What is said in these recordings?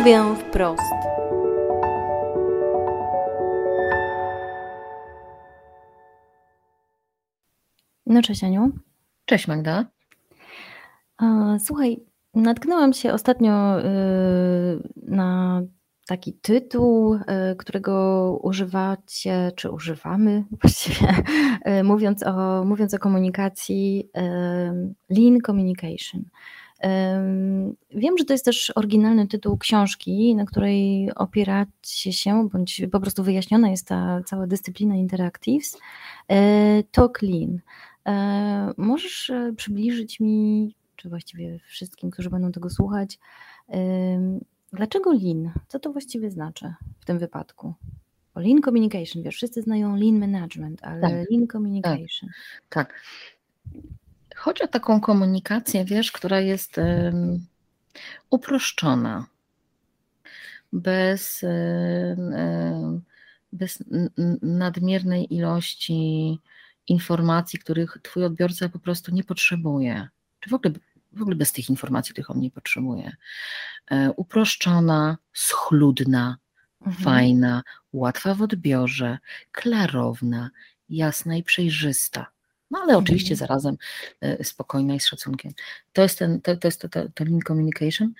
Mówię wprost. No cześć Aniu. Cześć Magda. Słuchaj, natknęłam się ostatnio y, na taki tytuł, y, którego używacie, czy używamy właściwie, y, mówiąc o, mówiąc o komunikacji, Lean Communication. Wiem, że to jest też oryginalny tytuł książki, na której opieracie się, bądź po prostu wyjaśniona jest ta cała dyscyplina Interactives, Talk Lean. Możesz e, przybliżyć mi, czy właściwie wszystkim, którzy będą tego słuchać, dlaczego Lean? Co to właściwie znaczy w tym wypadku? Bo lean Communication, wiesz, wszyscy znają Lean Management, ale tak, Lean. Communication. Tak, tak. Chodzi o taką komunikację, wiesz, która jest um, uproszczona, bez, um, bez nadmiernej ilości informacji, których twój odbiorca po prostu nie potrzebuje, czy w ogóle, w ogóle bez tych informacji, których on nie potrzebuje. E, uproszczona, schludna, mhm. fajna, łatwa w odbiorze, klarowna, jasna i przejrzysta. No ale oczywiście mhm. zarazem e, spokojna i z szacunkiem. To jest ten, to, to jest to, to, to lean communication,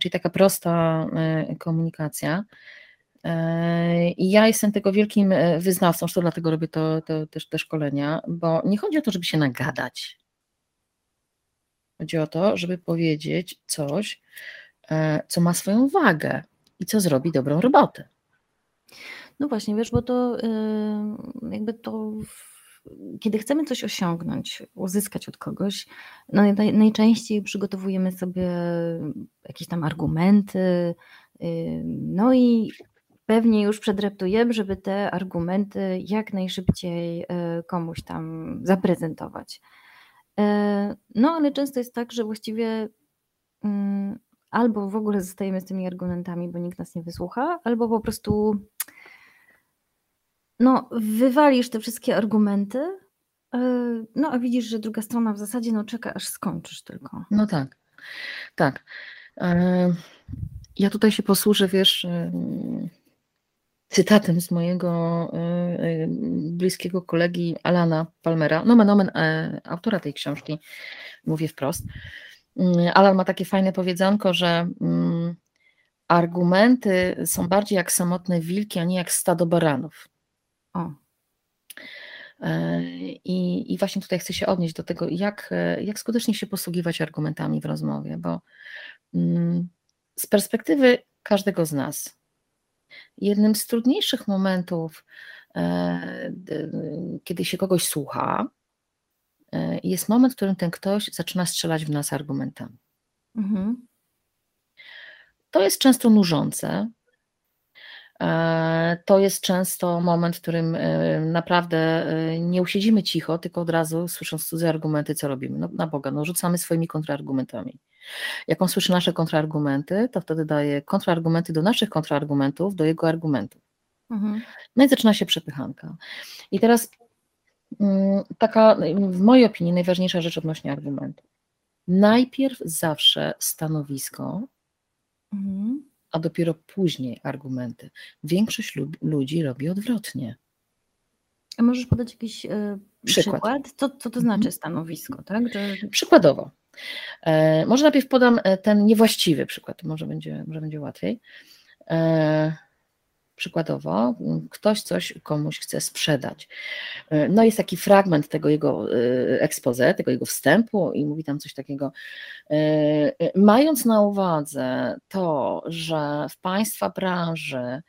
czyli taka prosta e, komunikacja. I ja jestem tego wielkim e, wyznawcą, to dlatego robię to, to, też te szkolenia, bo nie chodzi o to, żeby się nagadać. Chodzi o to, żeby powiedzieć coś, co ma swoją wagę i co zrobi dobrą robotę. No właśnie, wiesz, bo to jakby to kiedy chcemy coś osiągnąć, uzyskać od kogoś, no najczęściej przygotowujemy sobie jakieś tam argumenty, no i pewnie już przedreptujemy, żeby te argumenty jak najszybciej e, komuś tam zaprezentować. E, no ale często jest tak, że właściwie mm, albo w ogóle zostajemy z tymi argumentami, bo nikt nas nie wysłucha, albo po prostu no, wywalisz te wszystkie argumenty, e, no a widzisz, że druga strona w zasadzie no, czeka, aż skończysz tylko. No tak, tak. E, ja tutaj się posłużę, wiesz, e, cytatem z mojego bliskiego kolegi Alana Palmera, nomen nomen autora tej książki, mówię wprost. Alan ma takie fajne powiedzonko, że mm, argumenty są bardziej jak samotne wilki, a nie jak stado baranów. O. E, I, I właśnie tutaj chcę się odnieść do tego, jak, e, jak skutecznie się posługiwać argumentami w rozmowie, bo mm, z perspektywy każdego z nas, jednym z trudniejszych momentów, e, kiedy się kogoś słucha, jest moment, w którym ten ktoś zaczyna strzelać w nas argumentami. Mhm. To jest często nużące, E, to jest często moment, w którym e, naprawdę e, nie usiedzimy cicho, tylko od razu słysząc cudze argumenty, co robimy? No, na Boga, no, rzucamy swoimi kontrargumentami. Jak on słyszy nasze kontrargumenty, to wtedy daje kontrargumenty do naszych kontrargumentów, do jego argumentów. Mhm. No i zaczyna się przepychanka. I teraz mm, taka, w mojej opinii, najważniejsza rzecz odnośnie argumentu. Najpierw zawsze stanowisko, mhm a dopiero później argumenty. Większość ludzi robi odwrotnie. A możesz podać jakiś e, przykład? przykład? Co, co to znaczy mhm. stanowisko? Tak? Że... Przykładowo. E, może najpierw podam e, ten niewłaściwy przykład, może będzie, może będzie łatwiej. E, Przykładowo, ktoś coś komuś chce sprzedać. No jest taki fragment tego jego e, expose, tego jego wstępu i mówi tam coś takiego. E, e, mając na uwadze to, że w Państwa branży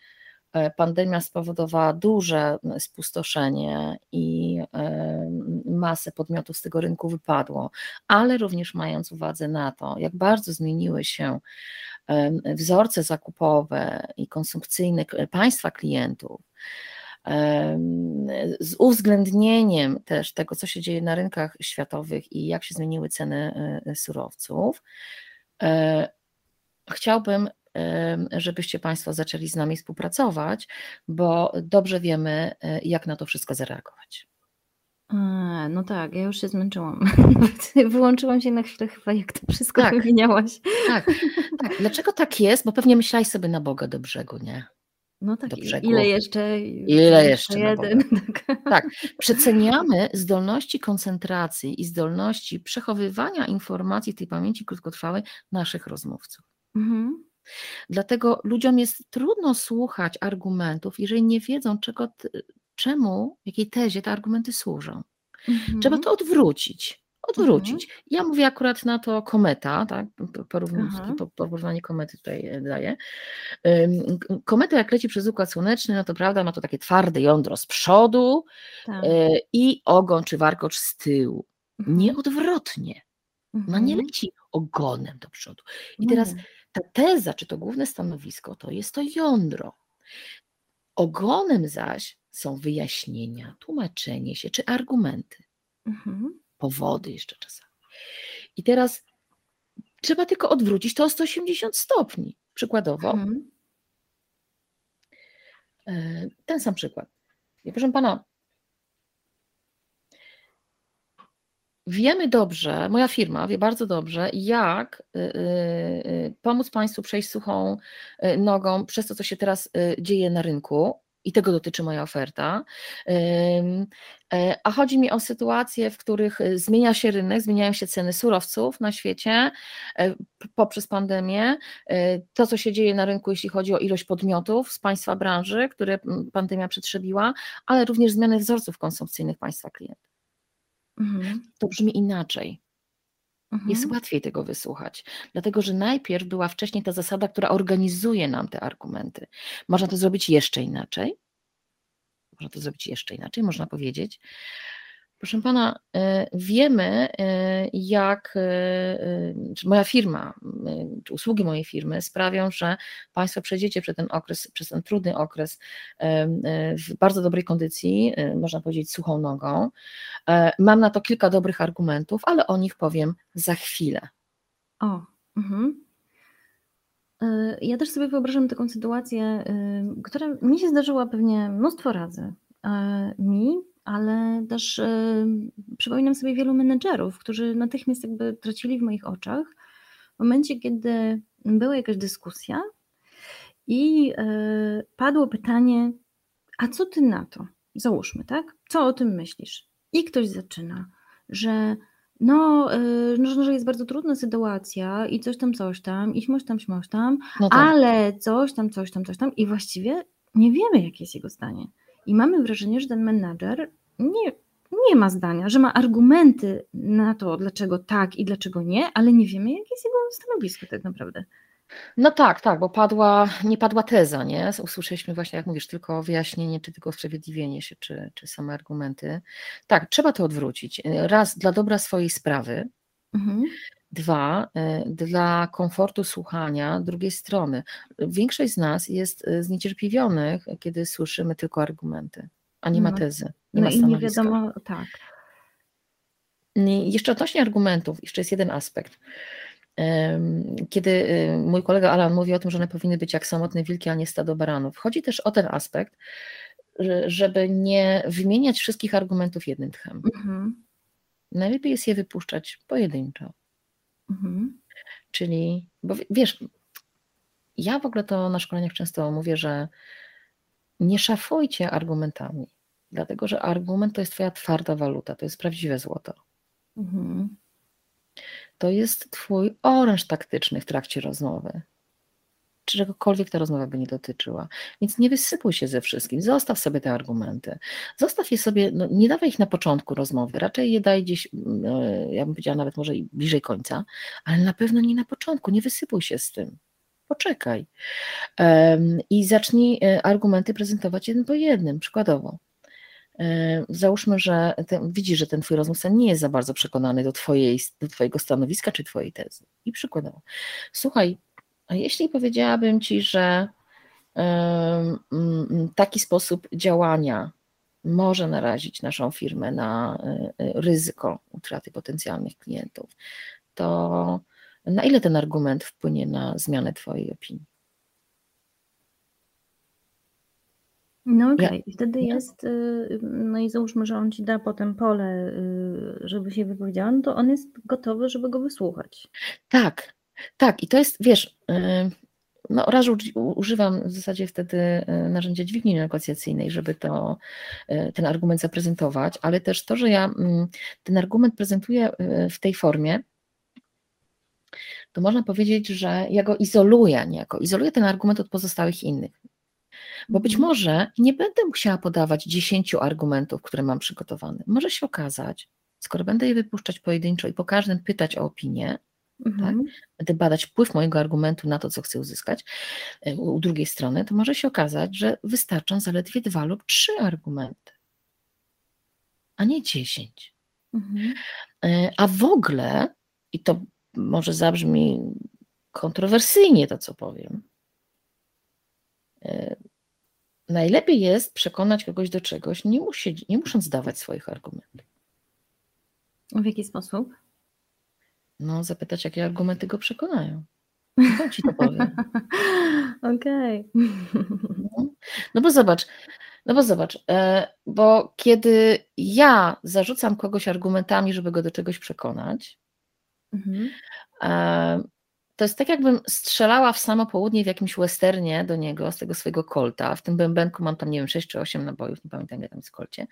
pandemia spowodowała duże spustoszenie i masę podmiotów z tego rynku wypadło, ale również mając uwadze na to, jak bardzo zmieniły się wzorce zakupowe i konsumpcyjne państwa klientów, z uwzględnieniem też tego, co się dzieje na rynkach światowych i jak się zmieniły ceny e, surowców, e, chciałbym, żebyście Państwo zaczęli z nami współpracować, bo dobrze wiemy, e, jak na to wszystko zareagować. no tak, ja już się zmęczyłam. Wyłączyłam się na chwilę chyba, jak to wszystko tak, wymieniałaś. Tak, tak. Dlaczego tak jest? Bo pewnie myślałaś sobie na Boga do brzegu, nie? No tak, ile jeszcze? Ile jeszcze? Jeden. Tak. tak. Przeceniamy zdolności koncentracji i zdolności przechowywania informacji w tej pamięci krótkotrwałej naszych rozmówców. Mhm. Dlatego ludziom jest trudno słuchać argumentów, jeżeli nie wiedzą, czego, czemu, jakiej tezie te argumenty służą. Mhm. Trzeba to odwrócić. Odwrócić. Mhm. Ja mówię akurat na to kometa, tak? Porównanie komety tutaj e, daję. Kometa, jak leci przez układ słoneczny, no to prawda, ma to takie twarde jądro z przodu tak. E, i ogon czy warkocz z tyłu. Mhm. Nie odwrotnie. Ona nie mhm. leci ogonem do przodu. I teraz ta teza, czy to główne stanowisko, to jest to jądro. Ogonem zaś są wyjaśnienia, tłumaczenie się czy argumenty. Mhm. Powody jeszcze czasami. I teraz trzeba tylko odwrócić to o 180 stopni. Przykładowo, mhm. E, ten sam przykład. proszę pana, Wiemy dobrze, moja firma wie bardzo dobrze, jak y, y, y, pomóc Państwu przejść suchą nogą przez to, co się teraz dzieje na rynku. I tego dotyczy moja oferta. E, a chodzi mi o sytuacje, w których zmienia się rynek, zmieniają się ceny surowców na świecie e, poprzez pandemię. E, to, co się dzieje na rynku, jeśli chodzi o ilość podmiotów z Państwa branży, które pandemia przetrzebiła, ale również zmiany wzorców konsumpcyjnych Państwa klientów. Mhm. To brzmi inaczej. Mhm. Jest łatwiej tego wysłuchać, dlatego że najpierw była wcześniej ta zasada, która organizuje nam te argumenty. Można to zrobić jeszcze inaczej. Można to zrobić jeszcze inaczej, można powiedzieć, Proszę pana, e, wiemy, e, jak e, moja firma, czy usługi mojej firmy sprawią, że Państwo przejdziecie przez ten okres, przez ten trudny okres w bardzo dobrej kondycji, można powiedzieć suchą nogą. Mam na to kilka dobrych argumentów, ale o nich powiem za chwilę. O, mhm. Ja też sobie wyobrażam taką sytuację, która mi się zdarzyła pewnie mnóstwo razy. Mi ale też y, przypominam sobie wielu menedżerów, którzy natychmiast jakby tracili w moich oczach w momencie, kiedy była jakaś dyskusja i y, padło pytanie, a co ty na to? Załóżmy, tak? Co o tym myślisz? I ktoś zaczyna, że no, y, no, że jest bardzo trudna sytuacja i coś tam, coś tam, i śmoś tam, śmoś tam, no tak. ale coś tam, coś tam, coś tam i właściwie nie wiemy, jakie jest jego zdanie. I mamy wrażenie, że ten menadżer nie, nie ma zdania, że ma argumenty na to, dlaczego tak i dlaczego nie, ale nie wiemy, jakie jest jego stanowisko tak naprawdę. No tak, tak, bo padła, nie padła teza, nie? Usłyszeliśmy właśnie, jak mówisz, tylko wyjaśnienie, czy tylko usprawiedliwienie się, czy, czy same argumenty. Tak, trzeba to odwrócić. Raz, dla dobra swojej sprawy. Mhm. Dwa, y, dla komfortu słuchania drugiej strony. Większość z nas jest y, zniecierpliwionych, kiedy słyszymy tylko argumenty, a nie ma no. tezy. Nie no ma i nie wiadomo, tak. Jeszcze odnośnie argumentów, jeszcze jest jeden aspekt. Kiedy y, mój kolega Alan mówi o tym, że one powinny być jak samotne wilki, a nie stado baranów, chodzi też o ten aspekt, żeby nie wymieniać wszystkich argumentów jednym tchem. Mhm. Najlepiej jest je wypuszczać pojedynczo. Mhm. Czyli, bo wiesz, ja w ogóle to na szkoleniach często mówię, że nie szafujcie argumentami, dlatego że argument to jest Twoja twarda waluta, to jest prawdziwe złoto. Mhm. To jest Twój oręż taktyczny w trakcie rozmowy. Czegokolwiek ta rozmowa by nie dotyczyła. Więc nie wysypuj się ze wszystkim, zostaw sobie te argumenty. Zostaw je sobie, no, nie dawaj ich na początku rozmowy, raczej je daj gdzieś, no, ja bym powiedziała nawet może bliżej końca, ale na pewno nie na początku, nie wysypuj się z tym poczekaj. I zacznij e, argumenty prezentować jeden po jednym, przykładowo. E, załóżmy, że ten, widzisz, że ten twój rozmówca nie jest za bardzo przekonany do, twojej, do twojego stanowiska czy twojej tezy. I przykładowo, słuchaj, a jeśli powiedziałabym ci, że taki sposób działania może narazić naszą firmę na e, ryzyko utraty potencjalnych klientów, to na ile ten argument wpłynie na zmianę Twojej opinii? No okej, okay. wtedy jest, y, no i załóżmy, że on ci da potem pole, y, żeby się wypowiedziała, no to on jest gotowy, żeby go wysłuchać. Tak, tak. I to jest, wiesz, y, no raz używam w zasadzie wtedy narzędzia dźwigni negocjacyjnej, żeby to, ten argument zaprezentować, ale też to, że ja mm, ten argument prezentuję w tej formie, to można powiedzieć, że ja go izoluję niejako, izoluję ten argument od pozostałych innych. Bo być mhm. może nie będę musiała podawać dziesięciu argumentów, które mam przygotowane. Może się okazać, skoro będę je wypuszczać pojedynczo i po każdym pytać o opinię, mhm. tak, będę badać wpływ mojego argumentu na to, co chcę uzyskać e, u drugiej strony, to może się okazać, że wystarczą zaledwie dwa lub trzy argumenty, a nie dziesięć. Mhm. E, a w ogóle, i to może zabrzmi kontrowersyjnie to, co powiem, e, najlepiej jest przekonać kogoś do czegoś, nie, musi, nie musząc dawać swoich argumentów. W jaki sposób? No, zapytać, jakie argumenty go przekonają. No, ci to powiem. Okej. Okay. No, no bo zobacz, no bo zobacz, e, bo kiedy ja zarzucam kogoś argumentami, żeby go do czegoś przekonać, mhm. To jest tak, jakbym strzelała w samo południe w jakimś westernie do niego z tego swojego kolta. W tym bębenku mam tam, nie wiem, 6 czy 8 nabojów, nie pamiętam, ile tam jest w kolcie.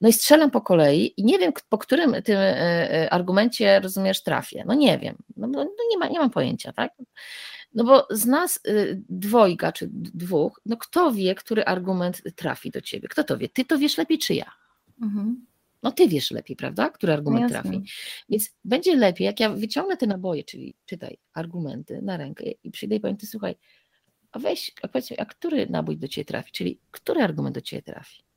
No i strzelam po kolei i nie wiem, po którym tym e, e, argumencie, rozumiesz, trafię. No nie wiem, no, no nie, ma, nie mam pojęcia, tak? No bo z nas y, dwojga czy dwóch, no kto wie, który argument trafi do ciebie? Kto to wie? Ty to wiesz lepiej czy ja? Mhm. No ty wiesz lepiej, prawda? Który argument no trafi. Więc będzie lepiej, jak ja wyciągnę te naboje, czyli czytaj argumenty na rękę i przyjdę i powiem, ty słuchaj, a weź, a powiedz mi, a który nabój do ciebie trafi, czyli który argument do ciebie trafi?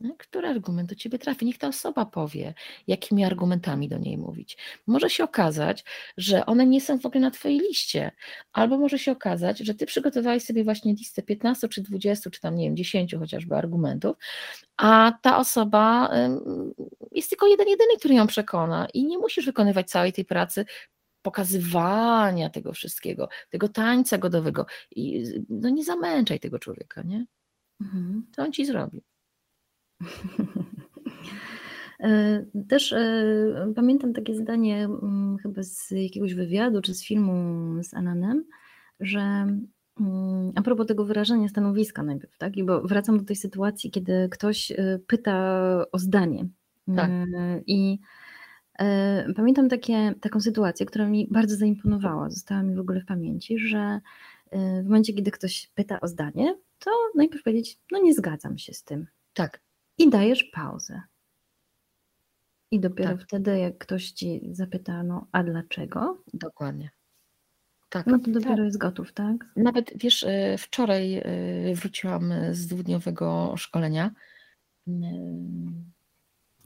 No, który argument do ciebie trafi? Niech ta osoba powie, jakimi argumentami do niej mówić. Może się okazać, że one nie są w ogóle na twojej liście, albo może się okazać, że ty przygotowałeś sobie właśnie listę 15 czy 20, czy tam nie wiem, 10 chociażby argumentów, a ta osoba jest tylko jeden, jedyny, który ją przekona i nie musisz wykonywać całej tej pracy pokazywania tego wszystkiego, tego tańca godowego. I no nie zamęczaj tego człowieka, nie? Mhm. Co on ci zrobi? E, też e, pamiętam takie zdanie mm, chyba z jakiegoś wywiadu czy z filmu z Ananem, że mm, a propos tego wyrażenia stanowiska najpierw, tak? I bo wracam do tej sytuacji, kiedy ktoś e, pyta o zdanie. Tak. I pamiętam takie, taką sytuację, która mi bardzo zaimponowała, została mi w ogóle w pamięci, że w momencie, kiedy ktoś pyta o zdanie, to najpierw powiedzieć, no nie zgadzam się z tym. Tak i dajesz pauzę. I dopiero tak. wtedy, jak ktoś ci zapyta, no a dlaczego? Dokładnie. Tak. No to dopiero tak. jest gotów, tak? Nawet wiesz, y, wczoraj y, wróciłam z dwudniowego szkolenia. Y,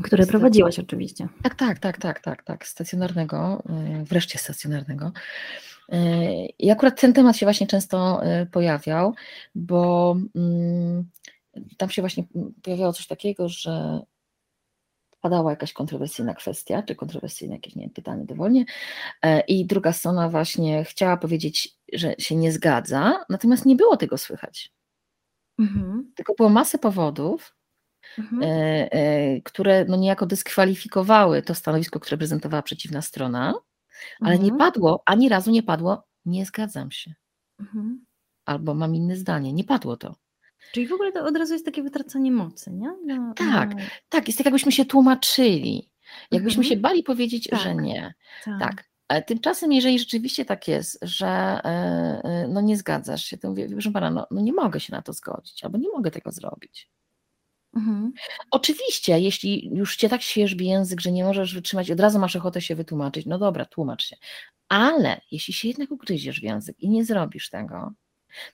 Które prowadziłaś oczywiście. Tak, tak, tak, tak, tak, tak, stacjonarnego, wreszcie stacjonarnego. I akurat ten temat się właśnie często pojawiał, bo mm, tam się właśnie pojawiało coś takiego, że padała jakaś kontrowersyjna kwestia, czy kontrowersyjne jakieś nie pytanie dowolnie e, i druga strona właśnie chciała powiedzieć, że się nie zgadza, natomiast nie było tego słychać. Mhm. Tylko było masę powodów, mhm. e, e, które no niejako dyskwalifikowały to stanowisko, które prezentowała przeciwna strona, ale mhm. nie padło, ani razu nie padło, nie zgadzam się. Mhm. Albo mam inne zdanie. Nie padło to. Czyli w ogóle to od razu jest takie wytracanie mocy, nie? No, tak, no. tak, jest tak jakbyśmy się tłumaczyli, jakbyśmy mhm. się bali powiedzieć, tak, że nie. Tak. tak. Ale tymczasem, jeżeli rzeczywiście tak jest, że e, e, no nie zgadzasz się, to mówię, proszę pana, no, no nie mogę się na to zgodzić, albo nie mogę tego zrobić. Mhm. Oczywiście, jeśli już cię tak świeżbi język, że nie możesz wytrzymać, od razu masz ochotę się wytłumaczyć, no dobra, tłumacz się. Ale jeśli się jednak ugryziesz w język i nie zrobisz tego,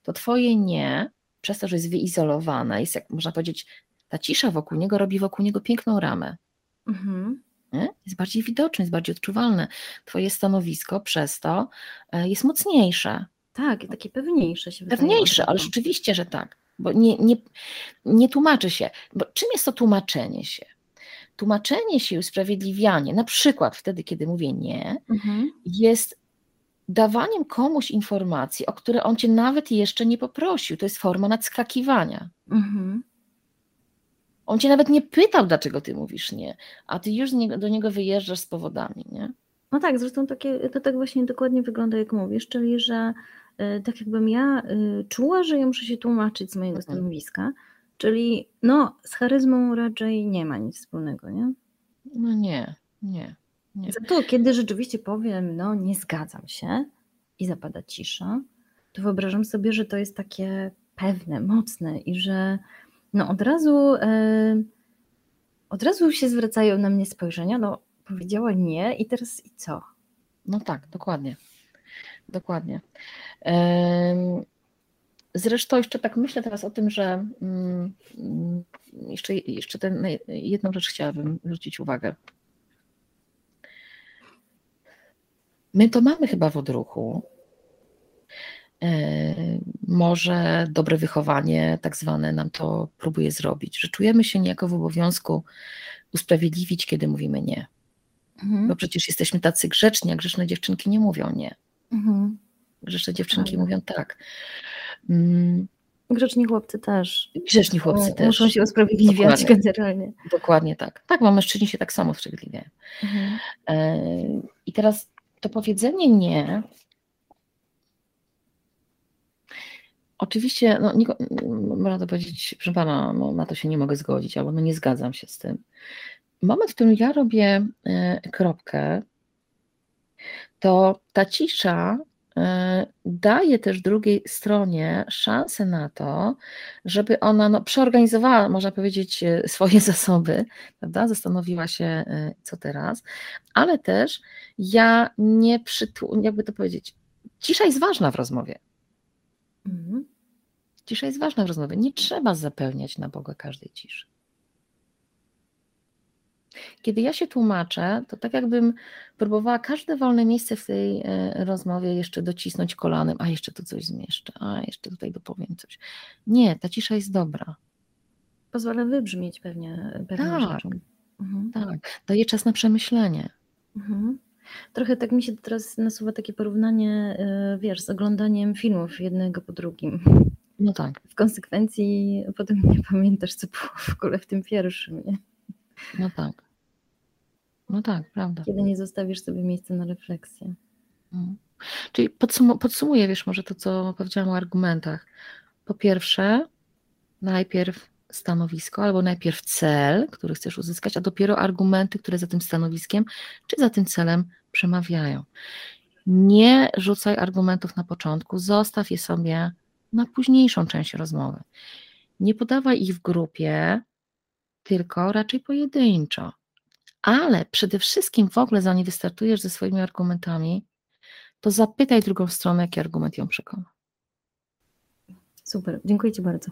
to twoje nie przez to, że jest wyizolowana, jest jak można powiedzieć, ta cisza wokół niego robi wokół niego piękną ramę. Mhm. Jest bardziej widoczne, jest bardziej odczuwalne. Twoje stanowisko przez to e, jest mocniejsze. Tak, takie pewniejsze się Pewniejsze, ale rzeczywiście, że tak. Bo nie, nie, nie tłumaczy się. Bo czym jest to tłumaczenie się? Tłumaczenie się i usprawiedliwianie, na przykład wtedy, kiedy mówię nie, mhm. jest dawaniem komuś informacji, o które on cię nawet jeszcze nie poprosił. To jest forma nadskakiwania. Mhm. On cię nawet nie pytał, dlaczego ty mówisz nie, a ty już do niego wyjeżdżasz z powodami, nie? No tak, zresztą takie, to tak właśnie dokładnie wygląda, jak mówisz, czyli że y, tak jakbym ja y, czuła, że ja muszę się tłumaczyć z mojego mhm. stanowiska, czyli no z charyzmą raczej nie ma nic wspólnego, nie? No nie, nie. Nie. Za to, kiedy rzeczywiście powiem, no nie zgadzam się i zapada cisza, to wyobrażam sobie, że to jest takie pewne, mocne i że no od razu, yy, od razu się zwracają na mnie spojrzenia, no powiedziała nie i teraz i co? No tak, dokładnie. Dokładnie. Zresztą jeszcze tak myślę teraz o tym, że mm, jeszcze, jeszcze ten, jedną rzecz chciałabym zwrócić uwagę. My to mamy chyba w odruchu, E, może dobre wychowanie, tak zwane, nam to próbuje zrobić, że czujemy się niejako w obowiązku usprawiedliwić, kiedy mówimy nie. Mhm. Bo przecież jesteśmy tacy grzeczni, a grzeczne dziewczynki nie mówią nie. Mhm. Grzeczne dziewczynki tak. mówią tak. Mm. Grzeczni chłopcy też. Grzeczni chłopcy też. Muszą się usprawiedliwiać Dokładnie. generalnie. Dokładnie tak. Tak, bo mężczyźni się tak samo usprawiedliwiają. Mhm. E, I teraz to powiedzenie nie Oczywiście, no, nie, można to powiedzieć, proszę pana, no, na to się nie mogę zgodzić, albo no, nie zgadzam się z tym. Moment, w którym ja robię e, kropkę, to ta cisza daje też drugiej stronie szansę na to, żeby ona no, przeorganizowała, można powiedzieć, e, swoje zasoby, prawda? Zastanowiła się, co teraz, ale też ja nie przytu, jakby to powiedzieć, cisza jest ważna w rozmowie. Mhm. Cisza jest ważna w rozmowie. Nie trzeba zapełniać na Boga każdej ciszy. Kiedy ja się tłumaczę, to tak jakbym próbowała każde wolne miejsce w tej e, rozmowie jeszcze docisnąć kolanem, a jeszcze tu coś zmieszczę, a jeszcze tutaj dopowiem coś. Nie, ta cisza jest dobra. Pozwala wybrzmieć pewnie pewne tak, rzeczom. Mhm. Tak, daje czas na przemyślenie. Mhm. Trochę tak mi się teraz nasuwa takie porównanie, e, wiesz, z oglądaniem filmów jednego po drugim. No tak. W konsekwencji potem nie pamiętasz, co było w ogóle w tym pierwszym, nie? No tak. No tak, prawda. Kiedy nie zostawisz sobie miejsca na refleksję. Mhm. Czyli podsum podsumuję, wiesz, może to, co powiedziałam o argumentach. Po pierwsze, najpierw stanowisko, albo najpierw cel, który chcesz uzyskać, a dopiero argumenty, które za tym stanowiskiem czy za tym celem przemawiają. Nie rzucaj argumentów na początku, zostaw je sobie na późniejszą część rozmowy. Nie podawaj ich w grupie, tylko raczej pojedynczo. Ale przede wszystkim w ogóle, zanim wystartujesz ze swoimi argumentami, to zapytaj drugą stronę, jaki argument ją przekona. Super, dziękuję Ci bardzo.